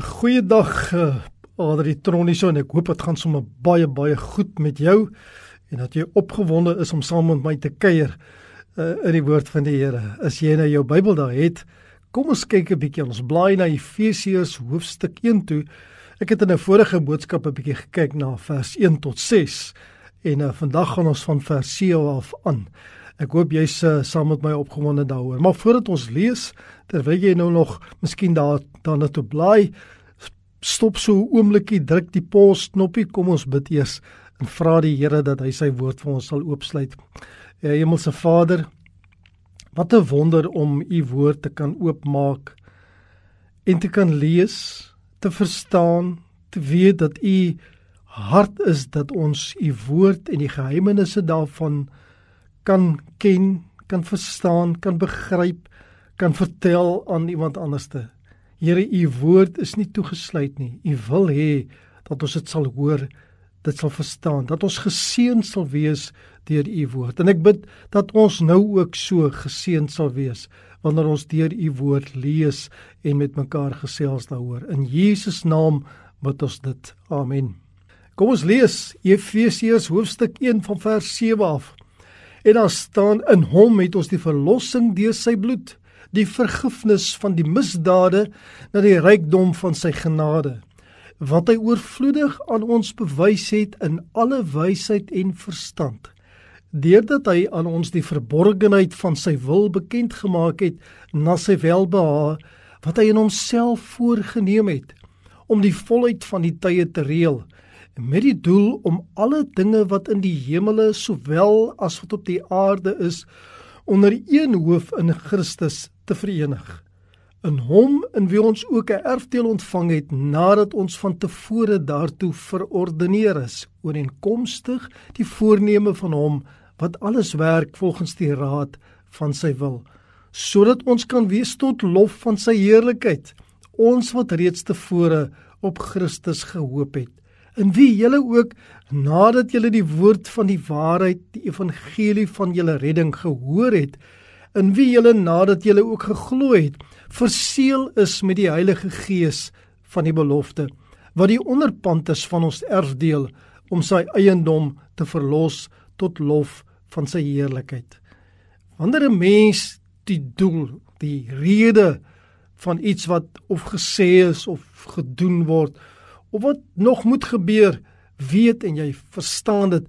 Goeiedag, uh, Adri Troniso en ek hoop dit gaan sommer baie baie goed met jou en dat jy opgewonde is om saam met my te kuier uh, in die woord van die Here. As jy nou jou Bybel daar het, kom ons kyk 'n bietjie ons blaai na Efesiërs hoofstuk 1 toe. Ek het in 'n vorige boodskap 'n bietjie gekyk na vers 1 tot 6 en uh, vandag gaan ons van vers 7 af aan. Ek hoop jy's uh, saam met my opgewonde daaroor. Maar voordat ons lees, terwyl jy nou nog miskien daar daarna toe blaai, stop so 'n oombliekie, druk die pause knoppie, kom ons bid eers en vra die Here dat hy sy woord vir ons sal oopsluit. Ja, Hemelse Vader, wat 'n wonder om u woord te kan oopmaak en te kan lees, te verstaan, te weet dat u hart is dat ons u woord en die geheimenisse daarvan kan ken, kan verstaan, kan begryp kan vertel aan iemand anderste. Here, u woord is nie toegesluit nie. U wil hê dat ons dit sal hoor, dit sal verstaan, dat ons geseën sal wees deur u woord. En ek bid dat ons nou ook so geseën sal wees wanneer ons deur u woord lees en met mekaar gesels daaroor. In Jesus naam bid ons dit. Amen. Kom ons lees Efesiërs hoofstuk 1 van vers 7 af. En daar staan in hom het ons die verlossing deur sy bloed die vergifnis van die misdade na die rykdom van sy genade. Wat hy oorvloedig aan ons bewys het in alle wysheid en verstand deurdat hy aan ons die verborgenheid van sy wil bekend gemaak het na sy welbehae wat hy in homself voorgenem het om die volheid van die tye te reël met die doel om alle dinge wat in die hemele sowel as wat op die aarde is onder een hoof in Christus te verenig. In hom in wie ons ook 'n erfdeel ontvang het nadat ons van tevore daartoe verordeneer is, ooreenkomstig die voorneme van hom wat alles werk volgens die raad van sy wil, sodat ons kan wees tot lof van sy heerlikheid, ons wat reeds tevore op Christus gehoop het in wie julle ook nadat julle die woord van die waarheid die evangelie van julle redding gehoor het in wie julle nadat julle ook geglo het, verseël is met die Heilige Gees van die belofte, wat die onderpand is van ons erfdeel om sy eiendom te verlos tot lof van sy heerlikheid. Wanneer 'n mens die doel, die rede van iets wat of gesê is of gedoen word of wat nog moet gebeur, weet en jy verstaan dit,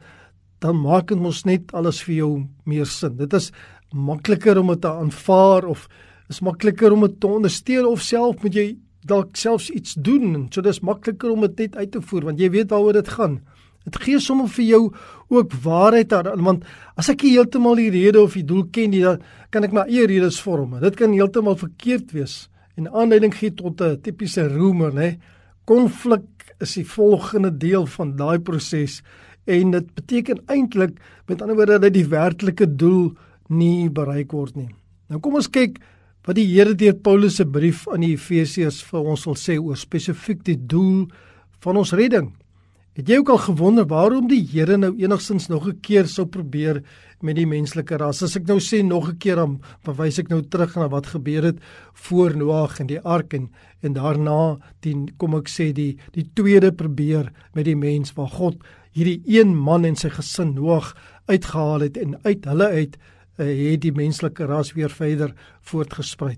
dan maak dit mos net alles vir jou meer sin. Dit is makliker om dit te aanvaar of is makliker om dit te ondersteun of self moet jy dalk selfs iets doen en so dis makliker om dit net uit te voer want jy weet waaroor dit gaan. Dit gee sommer vir jou ook waarheid daarin want as ek heeltemal die rede of die doel ken nie dan kan ek my eie redes vorm. Dit kan heeltemal verkeerd wees en aanleiding gee tot 'n tipiese roemer nê. Konflik is die volgende deel van daai proses en dit beteken eintlik met ander woorde dat die werklike doel nie bereik word nie. Nou kom ons kyk wat die Here deur Paulus se brief aan die Efesiërs vir ons wil sê oor spesifiek die doel van ons redding. Het jy ook al gewonder waarom die Here nou enigstens nog 'n keer sou probeer met die menslike ras? As ek nou sê nog 'n keer dan verwys ek nou terug na wat gebeur het voor Noag en die ark en en daarna die kom ek sê die die tweede probeer met die mens waar God hierdie een man en sy gesin Noag uitgehaal het en uit hulle uit uh, het die menslike ras weer verder voortgesprei.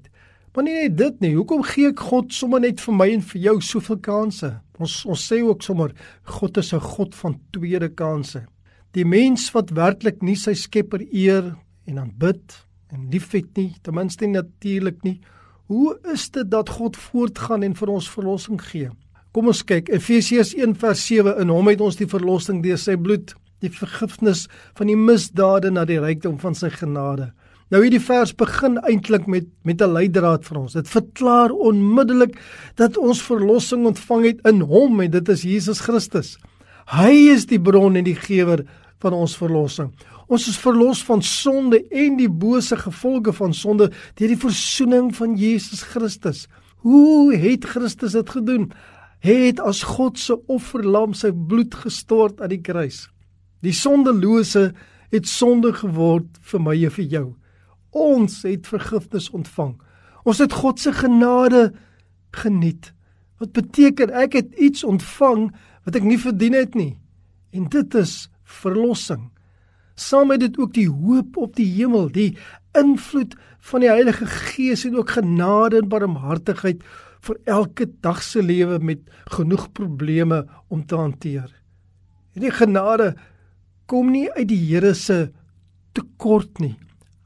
Maar nie net dit nie, hoekom gee ek God sommer net vir my en vir jou soveel kansse? Ons ons sê ook sommer God is 'n God van tweede kansse. Die mens wat werklik nie sy Skepper eer en aanbid en liefhet nie, ten minste natuurlik nie, hoe is dit dat God voortgaan en vir ons verlossing gee? Kom ons kyk Efesiërs 1:7 in hom het ons die verlossing deur sy bloed die vergifnis van die misdade na die rykdom van sy genade. Nou hierdie vers begin eintlik met met 'n leidraad vir ons. Dit verklaar onmiddellik dat ons verlossing ontvang het in Hom en dit is Jesus Christus. Hy is die bron en die gewer van ons verlossing. Ons is verlos van sonde en die bose gevolge van sonde deur die verzoening van Jesus Christus. Hoe het Christus dit gedoen? Hy het as God se offerlam sy bloed gestort aan die kruis. Die sondelose het sonde geword vir my en vir jou. Ons het vergifnis ontvang. Ons het God se genade geniet. Wat beteken ek het iets ontvang wat ek nie verdien het nie. En dit is verlossing. Saam met dit ook die hoop op die hemel, die invloed van die Heilige Gees en ook genade en barmhartigheid vir elke dag se lewe met genoeg probleme om te hanteer. En die genade kom nie uit die Here se tekort nie.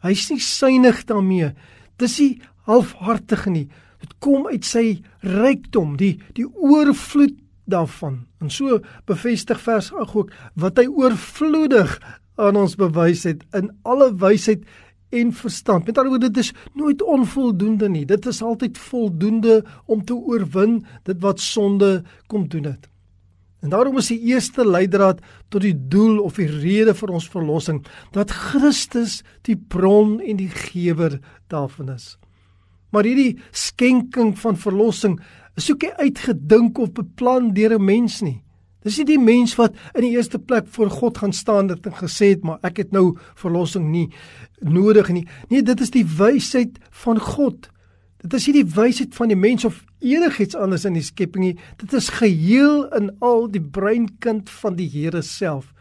Hy's nie synig daarmee. Dis nie halfhartig nie. Dit kom uit sy rykdom, die die oorvloed daarvan. En so bevestig vers 8 ook wat hy oorvloedig aan ons bewys het in alle wysheid en verstand. Met ander woorde, dit is nooit onvoldoende nie. Dit is altyd voldoende om te oorwin dit wat sonde kom doen het. En daarom is die eerste leidraad tot die doel of die rede vir ons verlossing dat Christus die bron en die gewer daarvan is. Maar hierdie skenking van verlossing is ook nie uitgedink of beplan deur 'n mens nie. Dis nie die mens wat in die eerste plek voor God gaan staan en gesê het maar ek het nou verlossing nie nodig nie. Nee, dit is die wysheid van God. Dit is nie die wysheid van die mens of enigiets anders in die skepping nie. Dit is geheel in al die breinkind van die Here self.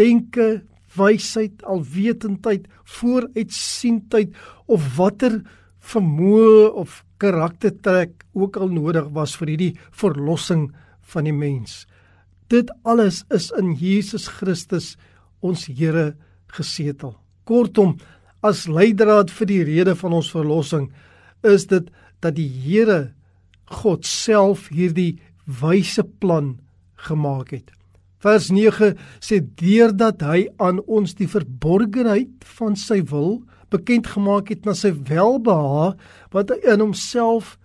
Denke, wysheid, alwetendheid, vooruitsiendheid of watter vermoë of karaktertrek ook al nodig was vir hierdie verlossing van die mens. Dit alles is in Jesus Christus ons Here gesetel. Kortom, as leidraad vir die rede van ons verlossing is dit dat die Here God self hierdie wyse plan gemaak het. Vers 9 sê deurdat hy aan ons die verborgenheid van sy wil bekend gemaak het na sy welbehae wat hy in homself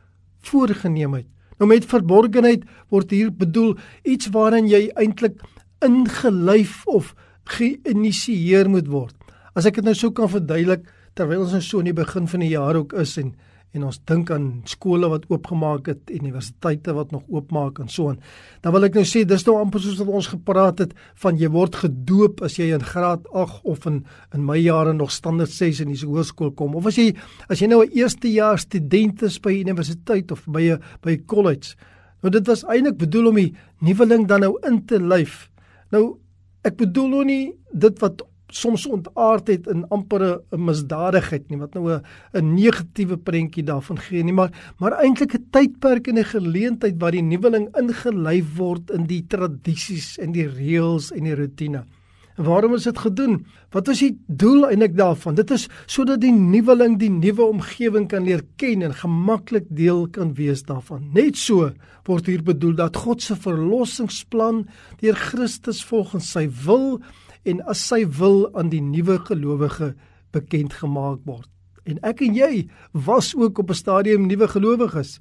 voorgenem het. Nou met verborgenheid word hier bedoel iets waarin jy eintlik ingelyf of geïnisieer moet word. As ek dit nou sou kan verduidelik terwyl ons nou so in die begin van die jaar ook is en en ons dink aan skole wat oopgemaak het, universiteite wat nog oopmaak en so aan. Dan wil ek nou sê dis nou amper soos wat ons gepraat het van jy word gedoop as jy in graad 8 of in in my jare nog standaard 6 in die hoërskool kom of as jy as jy nou 'n eerstejaars student is by universiteit of by 'n by college. Nou dit was eintlik bedoel om die nuweling dan nou in te lyf. Nou ek bedoel nou nie dit wat soms ontaard het in ampere 'n misdadigheid nie wat nou 'n negatiewe prentjie daarvan gee nie maar maar eintlik 'n tydperk en 'n geleentheid waar die nuweling ingelyf word in die tradisies en die reëls en die rotine. En waarom is dit gedoen? Wat is die doel eintlik daarvan? Dit is sodat die nuweling die nuwe omgewing kan leer ken en gemaklik deel kan wees daarvan. Net so word hier bedoel dat God se verlossingsplan deur Christus volgens sy wil en as sy wil aan die nuwe gelowige bekend gemaak word. En ek en jy was ook op 'n stadium nuwe gelowiges.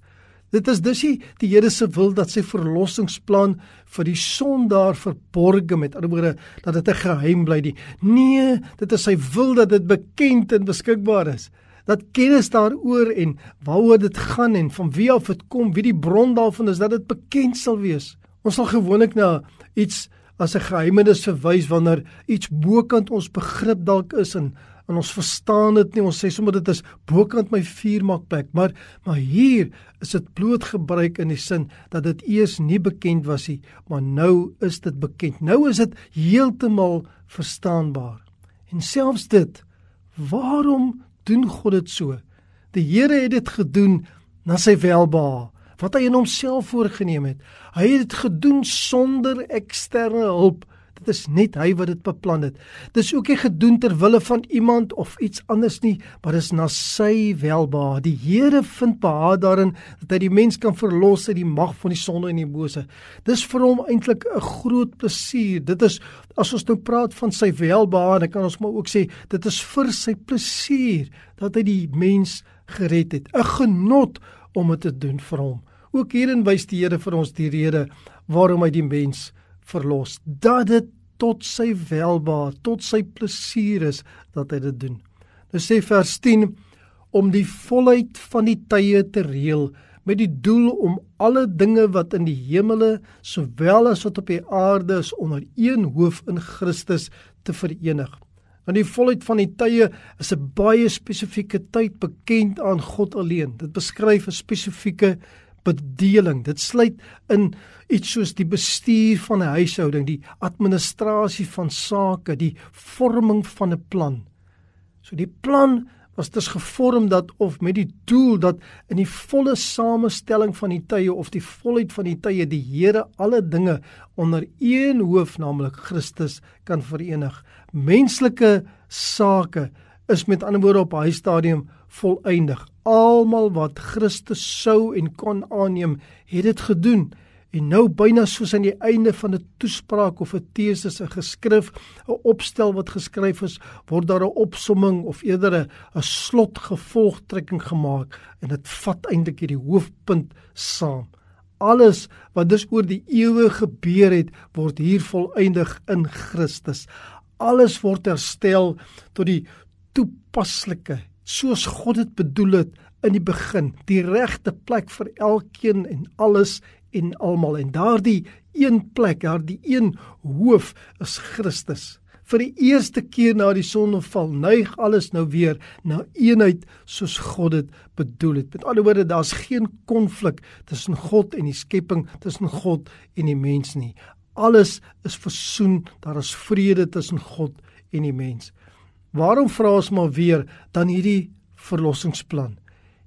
Dit is dus nie die Here se wil dat sy verlossingsplan vir die sondaar verborge met ander woorde dat dit 'n geheim bly nie. Nee, dit is sy wil dat dit bekend en beskikbaar is. Dat kennis daaroor en waaroor dit gaan en van wie af dit kom, wie die bron daarvan is, dat dit bekend sal wees. Ons sal gewoonlik na iets as 'n geheimenis verwys wanneer iets bokant ons begrip dalk is en en ons verstaan dit nie. Ons sê sommer dit is bokant my vuurmakplek maar maar hier is dit bloot gebruik in die sin dat dit eers nie bekend was nie maar nou is dit bekend. Nou is dit heeltemal verstaanbaar. En selfs dit waarom doen God dit so? Die Here het dit gedoen na sy welbehae wat hy in homself voorgenem het. Hy het dit gedoen sonder eksterne hulp. Dit is net hy wat dit beplan het. Dis ook nie gedoen ter wille van iemand of iets anders nie, maar dis na sy welbehae. Die Here vind behaag daarin dat hy die mens kan verlos uit die mag van die sonde en die bose. Dis vir hom eintlik 'n groot plesier. Dit is as ons nou praat van sy welbehae, dan kan ons maar ook sê dit is vir sy plesier dat hy die mens gered het. 'n Genot om dit te doen vir hom. Ook hierin wys die Here vir ons die rede waarom hy die mens verlos. Dat dit tot sy welbehae, tot sy plesier is dat hy dit doen. Nou sê vers 10 om die volheid van die tye te reël met die doel om alle dinge wat in die hemele sowel as wat op die aarde is onder een hoof in Christus te verenig. Want die volheid van die tye is 'n baie spesifieke tyd bekend aan God alleen. Dit beskryf 'n spesifieke bedeling. Dit sluit in iets soos die bestuur van 'n huishouding, die administrasie van sake, die vorming van 'n plan. So die plan was dus gevorm dat of met die doel dat in die volle samestelling van die tye of die volheid van die tye die Here alle dinge onder een hoof naamlik Christus kan verenig. Menslike sake is met ander woorde op hy stadium volëindig. Almal wat Christus sou en kon aanneem, het dit gedoen. En nou byna soos aan die einde van 'n toespraak of 'n teses, 'n geskrif, 'n opstel wat geskryf is, word daar 'n opsomming of eerder 'n slotgevolgtrekking gemaak en dit vat eintlik hierdie hoofpunt saam. Alles wat dus oor die eeue gebeur het, word hier volëindig in Christus. Alles word herstel tot die toepaslike soos God dit bedoel het in die begin, die regte plek vir elkeen en alles en almal en daardie een plek, daardie een hoof is Christus. Vir die eerste keer na die sonneval neig alles nou weer na eenheid soos God dit bedoel het. Met ander woorde, daar's geen konflik tussen God en die skepping, tussen God en die mens nie. Alles is versoen, daar is vrede tussen God en die mens. Waarom vra ons maar weer dan hierdie verlossingsplan?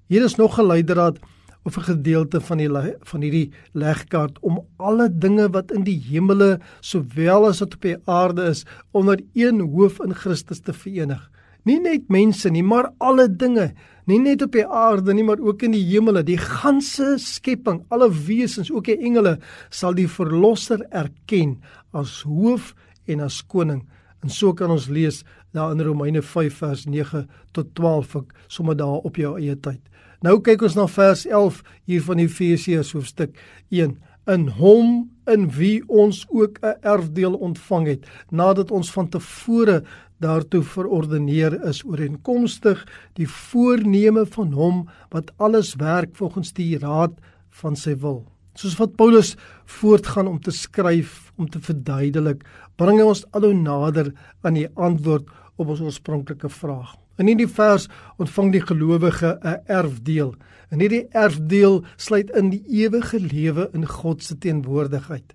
Hier is nog 'n leidraad of 'n gedeelte van die van hierdie legkaart om alle dinge wat in die hemele sowel as wat op die aarde is onder een hoof in Christus te verenig. Nie net mense nie, maar alle dinge, nie net op die aarde nie, maar ook in die hemele, die ganse skepping, alle wesens, ook die engele sal die verlosser erken as hoof en as koning. En so kan ons lees daar in Romeine 5 vers 9 tot 12 ek sommer daar op jou eie tyd. Nou kyk ons na vers 11 hier van Efesiërs hoofstuk 1. In hom in wie ons ook 'n erfdeel ontvang het nadat ons van tevore daartoe verordeneer is ooreenkomstig die voorneme van hom wat alles werk volgens die raad van sy wil. Soos wat Paulus voortgaan om te skryf om te verduidelik, bring hy ons al hoe nader aan die antwoord op ons oorspronklike vraag. In hierdie vers ontvang die gelowige 'n erfdeel. En hierdie erfdeel sluit in die ewige lewe in God se teenwoordigheid.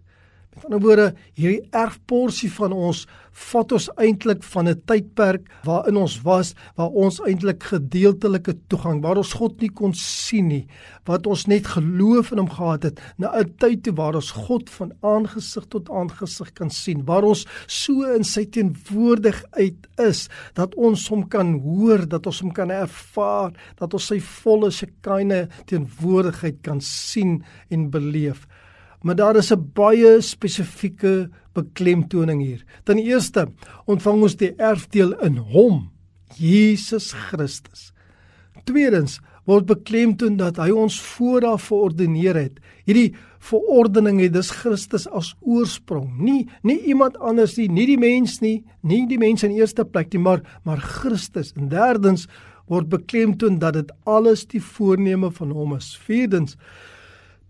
Met ander woorde, hierdie erfporsie van ons vat ons eintlik van 'n tydperk waarin ons was, waar ons eintlik gedeeltelike toegang, waar ons God nie kon sien nie, wat ons net geloof in hom gehad het, na 'n tyd toe waar ons God van aangesig tot aangesig kan sien, waar ons so in sy teenwoordigheid is dat ons hom kan hoor, dat ons hom kan ervaar, dat ons sy volle sekine teenwoordigheid kan sien en beleef. Maar daar is 'n baie spesifieke beklemtoning hier. Ten eerste ontvang ons die erfdeel in Hom, Jesus Christus. Tweedens word beklemtoon dat hy ons vooraf verordeneer het. Hierdie verordening het dus Christus as oorsprong, nie nie iemand anders nie, nie die mens nie, nie die mens in eerste plek nie, maar maar Christus. En derdens word beklemtoon dat dit alles die voorneme van hom is. Vierdens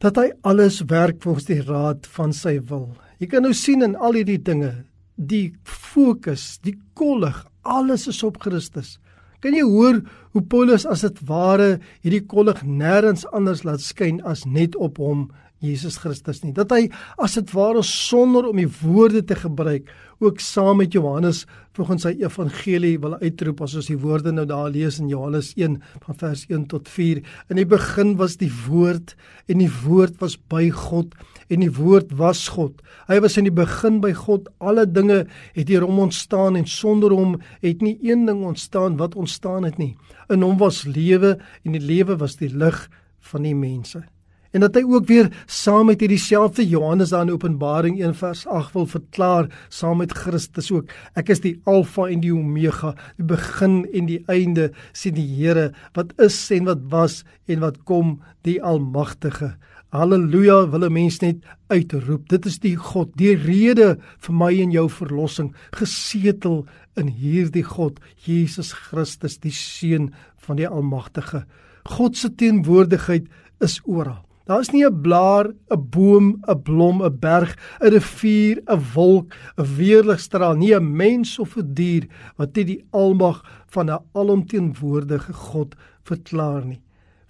dat hy alles werk volgens die raad van sy wil. Jy kan nou sien in al hierdie dinge, die fokus, die kollig, alles is op Christus. Kan jy hoor hoe Paulus as dit ware hierdie kollig nêrens anders laat skyn as net op hom Jesus Christus nie. Dat hy as dit ware sonder om die woorde te gebruik ook saam met Johannes volgens sy evangelie wil uitroep as ons die woorde nou daar lees in Johannes 1 van vers 1 tot 4. In die begin was die woord en die woord was by God en die woord was God. Hy was in die begin by God. Alle dinge het deur hom ontstaan en sonder hom het nie een ding ontstaan wat ontstaan het nie. In hom was lewe en die lewe was die lig van die mense en dat hy ook weer saam met hierdie selfde Johannes aan Openbaring 1 vers 8 wil verklaar saam met Christus ook. Ek is die alfa en die omega die begin en die einde sê die Here wat is en wat was en wat kom die almagtige. Halleluja wil 'n mens net uitroep. Dit is die God die rede vir my en jou verlossing gesetel in hierdie God Jesus Christus die seun van die almagtige. God se teenwoordigheid is oral Daar is nie 'n blaar, 'n boom, 'n blom, 'n berg, 'n rivier, 'n wolk, 'n weerligstraal, nie 'n mens of 'n dier wat dit die almag van 'n alomteenwoordige God verklaar nie.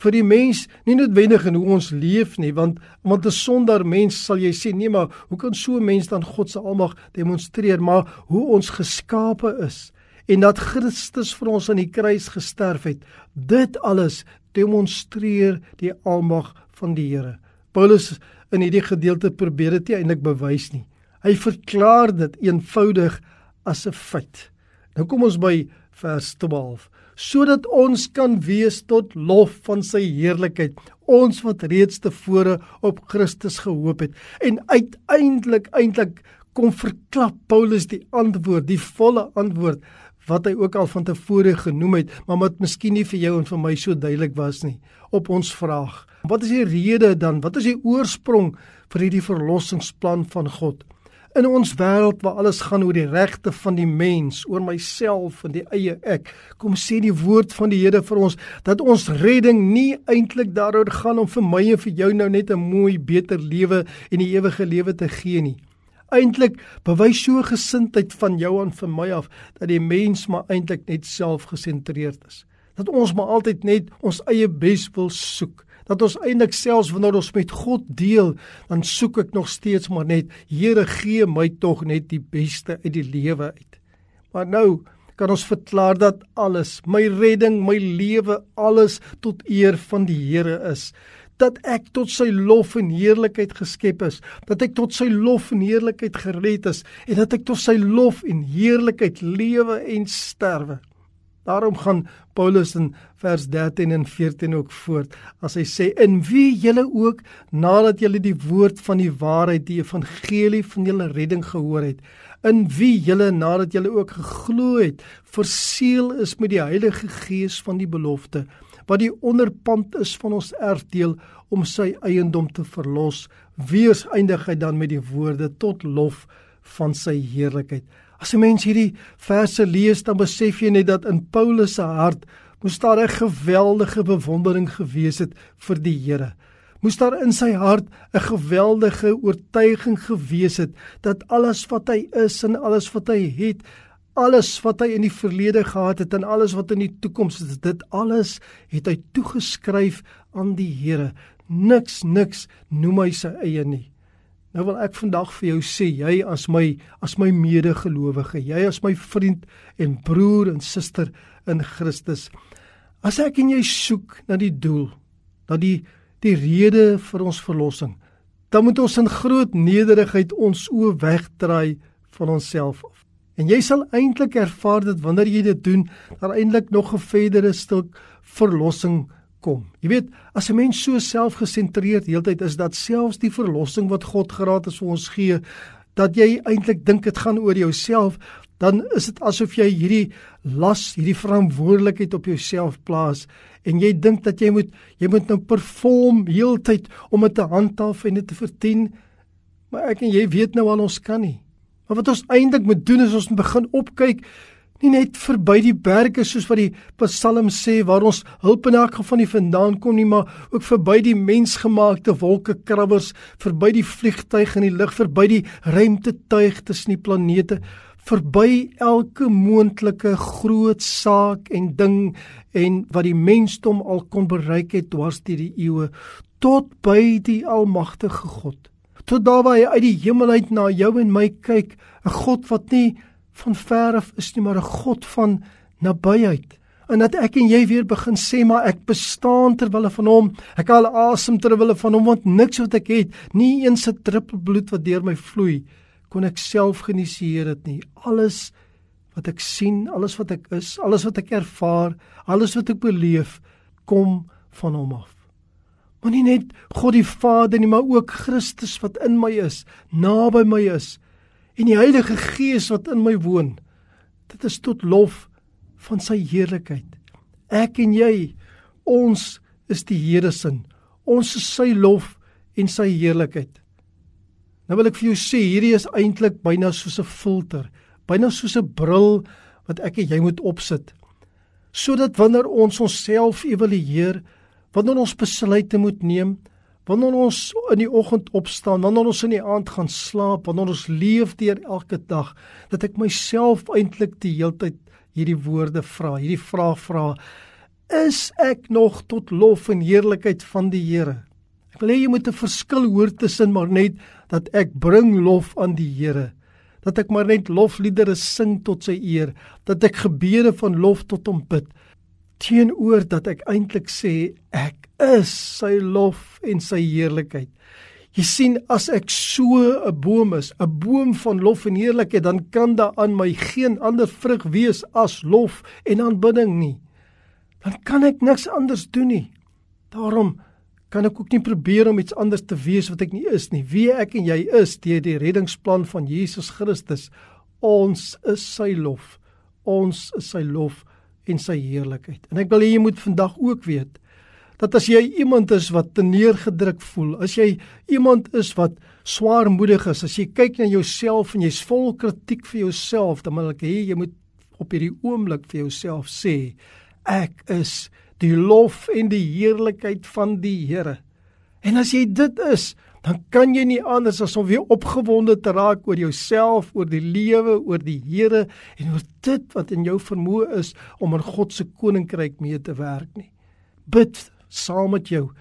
vir die mens nie noodwendig in hoe ons leef nie want want 'n sondaar mens sal jy sê nee maar hoe kan so 'n mens dan God se almag demonstreer maar hoe ons geskape is en dat Christus vir ons aan die kruis gesterf het. Dit alles demonstreer die almag van die Here. Paulus in hierdie gedeelte probeer dit eintlik bewys nie. Hy verklaar dit eenvoudig as 'n feit. Nou kom ons by vers 12 sodat ons kan wees tot lof van sy heerlikheid ons wat reeds tevore op Christus gehoop het. En uiteindelik eintlik kom verklap Paulus die antwoord die volle antwoord wat hy ook al van tevore genoem het maar wat miskien nie vir jou en vir my so duidelik was nie op ons vraag. Wat is die rede dan? Wat is die oorsprong vir hierdie verlossingsplan van God? In ons wêreld waar alles gaan oor die regte van die mens, oor myself en die eie ek, kom sê die woord van die Here vir ons dat ons redding nie eintlik daaroor gaan om vir my en vir jou nou net 'n mooi, beter lewe en die ewige lewe te gee nie. Eintlik bewys so gesindheid van jou aan vir my af dat die mens maar eintlik net selfgesentreerd is. Dat ons maar altyd net ons eie bes wil soek dat ons eintlik selfs wanneer ons met God deel, dan soek ek nog steeds maar net Here gee my tog net die beste uit die lewe uit. Maar nou kan ons verklaar dat alles, my redding, my lewe, alles tot eer van die Here is dat ek tot sy lof en heerlikheid geskep is, dat ek tot sy lof en heerlikheid gered is en dat ek tot sy lof en heerlikheid lewe en sterwe. Daarom gaan Paulus in vers 13 en 14 ook voort as hy sê in wie julle ook nadat julle die woord van die waarheid die evangelie van julle redding gehoor het in wie julle nadat julle ook geglo het verseël is met die Heilige Gees van die belofte wat die onderpand is van ons erfdeel om sy eiendom te verlos wees eindig hy dan met die woorde tot lof van sy heerlikheid As 'n mens hierdie verse lees, dan besef jy net dat in Paulus se hart moes daar 'n geweldige bewondering gewees het vir die Here. Moes daar in sy hart 'n geweldige oortuiging gewees het dat alles wat hy is en alles wat hy het, alles wat hy in die verlede gehad het en alles wat in die toekoms is, dit alles het hy toegeskryf aan die Here. Niks niks noem hy sy eie nie. Nou wil ek vandag vir jou sê, jy as my as my medegelowige, jy as my vriend en broer en suster in Christus. As ek en jy soek na die doel, na die die rede vir ons verlossing, dan moet ons in groot nederigheid ons oë wegdraai van onsself af. En jy sal eintlik ervaar dat wanneer jy dit doen, daar eintlik nog 'n verdere stuk verlossing kom. Jy weet, as 'n mens so selfgesentreerd heeltyd is dat selfs die verlossing wat God gratis vir ons gee, dat jy eintlik dink dit gaan oor jouself, dan is dit asof jy hierdie las, hierdie verantwoordelikheid op jouself plaas en jy dink dat jy moet jy moet nou perform heeltyd om dit te handhaaf en dit te verdien. Maar ek en jy weet nou al ons kan nie. Maar wat ons eintlik moet doen is ons moet begin opkyk nie net verby die berge soos wat die Psalm sê waar ons hulp in elk geval nie vandaan kom nie, maar ook verby die mensgemaakte wolkekrabbers, verby die vliegtyg in die lug, verby die ruimtetuig tussen die planete, verby elke moontlike groot saak en ding en wat die mensdom al kon bereik het dwars deur die eeue tot by die almagtige God. Tot daar waar hy uit die hemel uit na jou en my kyk, 'n God wat nie van ver af is nie maar 'n God van nabyheid. En dat ek en jy weer begin sê maar ek bestaan ter wille van hom. Ek haal asem ter wille van hom want niks wat ek het, nie eens 'n druppel bloed wat deur my vloei, kon ek self genieseer dit nie. Alles wat ek sien, alles wat ek is, alles wat ek ervaar, alles wat ek beleef, kom van hom af. Maar nie net God die Vader nie, maar ook Christus wat in my is, naby my is en die Heilige Gees wat in my woon. Dit is tot lof van sy heerlikheid. Ek en jy, ons is die Here se. Ons is sy lof en sy heerlikheid. Nou wil ek vir jou sê, hierdie is eintlik byna soos 'n filter, byna soos 'n bril wat ek en jy moet opsit. Sodat wanneer ons onsself evalueer, wanneer ons besluite moet neem, Wanneer ons in die oggend opstaan, wanneer ons in die aand gaan slaap, wanneer ons leef deur elke dag, dat ek myself eintlik die heeltyd hierdie woorde vra, hierdie vraag vra: is ek nog tot lof en heerlikheid van die Here. Ek wil hê jy moet 'n verskil hoor tussen maar net dat ek bring lof aan die Here, dat ek maar net lofliedere sing tot sy eer, dat ek gebede van lof tot hom bid, teenoor dat ek eintlik sê ek is sy lof en sy heerlikheid. Jy sien as ek so 'n boom is, 'n boom van lof en heerlikheid, dan kan daar aan my geen ander vrug wees as lof en aanbidding nie. Dan kan ek niks anders doen nie. Daarom kan ek ook nie probeer om iets anders te wees wat ek nie is nie. Wie ek en jy is deur die reddingsplan van Jesus Christus, ons is sy lof. Ons is sy lof en sy heerlikheid. En ek wil hê jy moet vandag ook weet dat as jy iemand is wat teneergedruk voel, as jy iemand is wat swaarmoedig is, as jy kyk na jouself en jy's vol kritiek vir jouself, dan wil ek hê jy moet op hierdie oomblik vir jouself sê, ek is die lof en die heerlikheid van die Here. En as jy dit is, dan kan jy nie anders as om weer opgewonde te raak oor jouself, oor die lewe, oor die Here en oor dit wat in jou vermoë is om in God se koninkryk mee te werk nie. Bid saam met jou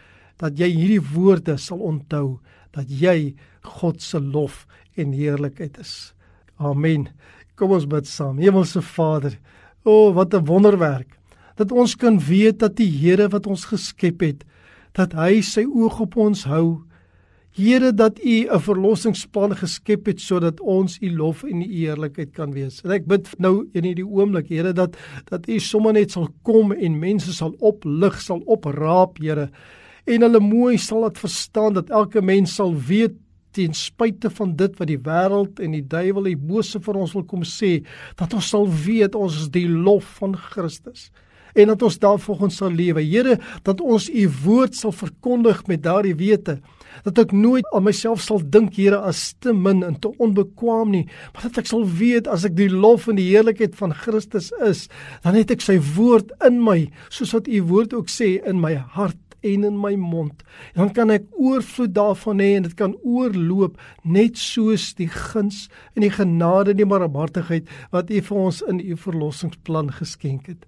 dat jy hierdie woorde sal onthou dat jy God se lof en heerlikheid is. Amen. Kom ons bid saam. Hemelse Vader, o oh, wat 'n wonderwerk dat ons kan weet dat die Here wat ons geskep het, dat hy sy oog op ons hou Here dat U 'n verlossingsplan geskep het sodat ons U lof en U eerlikheid kan wees. En ek bid nou in hierdie oomblik, Here, dat dat U sommer net sal kom en mense sal oplig, sal opraap, Here. En hulle mooi sal dit verstaan dat elke mens sal weet ten spyte van dit wat die wêreld en die duiwel en die bose vir ons wil kom sê, dat ons sal weet ons is die lof van Christus en dat ons daarvolgens sal lewe. Here, dat ons u woord sal verkondig met daardie wete dat ek nooit aan myself sal dink Here as te min en te onbekwaam nie, maar dat ek sal weet as ek die lof en die heerlikheid van Christus is, dan het ek sy woord in my, soos wat u woord ook sê in my hart en in my mond. En dan kan ek oorvloed daarvan hê en dit kan oorloop net soos die guns en die genade en die barmhartigheid wat U vir ons in U verlossingsplan geskenk het.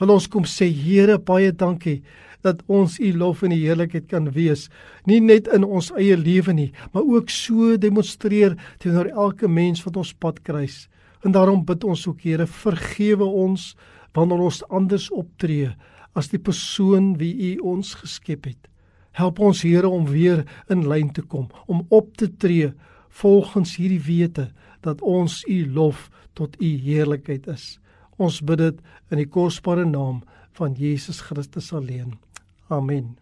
Wil ons kom sê Here baie dankie dat ons u lof en die heerlikheid kan wees, nie net in ons eie lewe nie, maar ook so demonstreer teenoor elke mens wat ons pad kruis. En daarom bid ons ook Here, vergewe ons wanneer ons anders optree as die persoon wie u ons geskep het. Help ons Here om weer in lyn te kom, om op te tree volgens hierdie wete dat ons u lof tot u heerlikheid is. Ons bid dit in die kosbare naam van Jesus Christus alleen. Amen.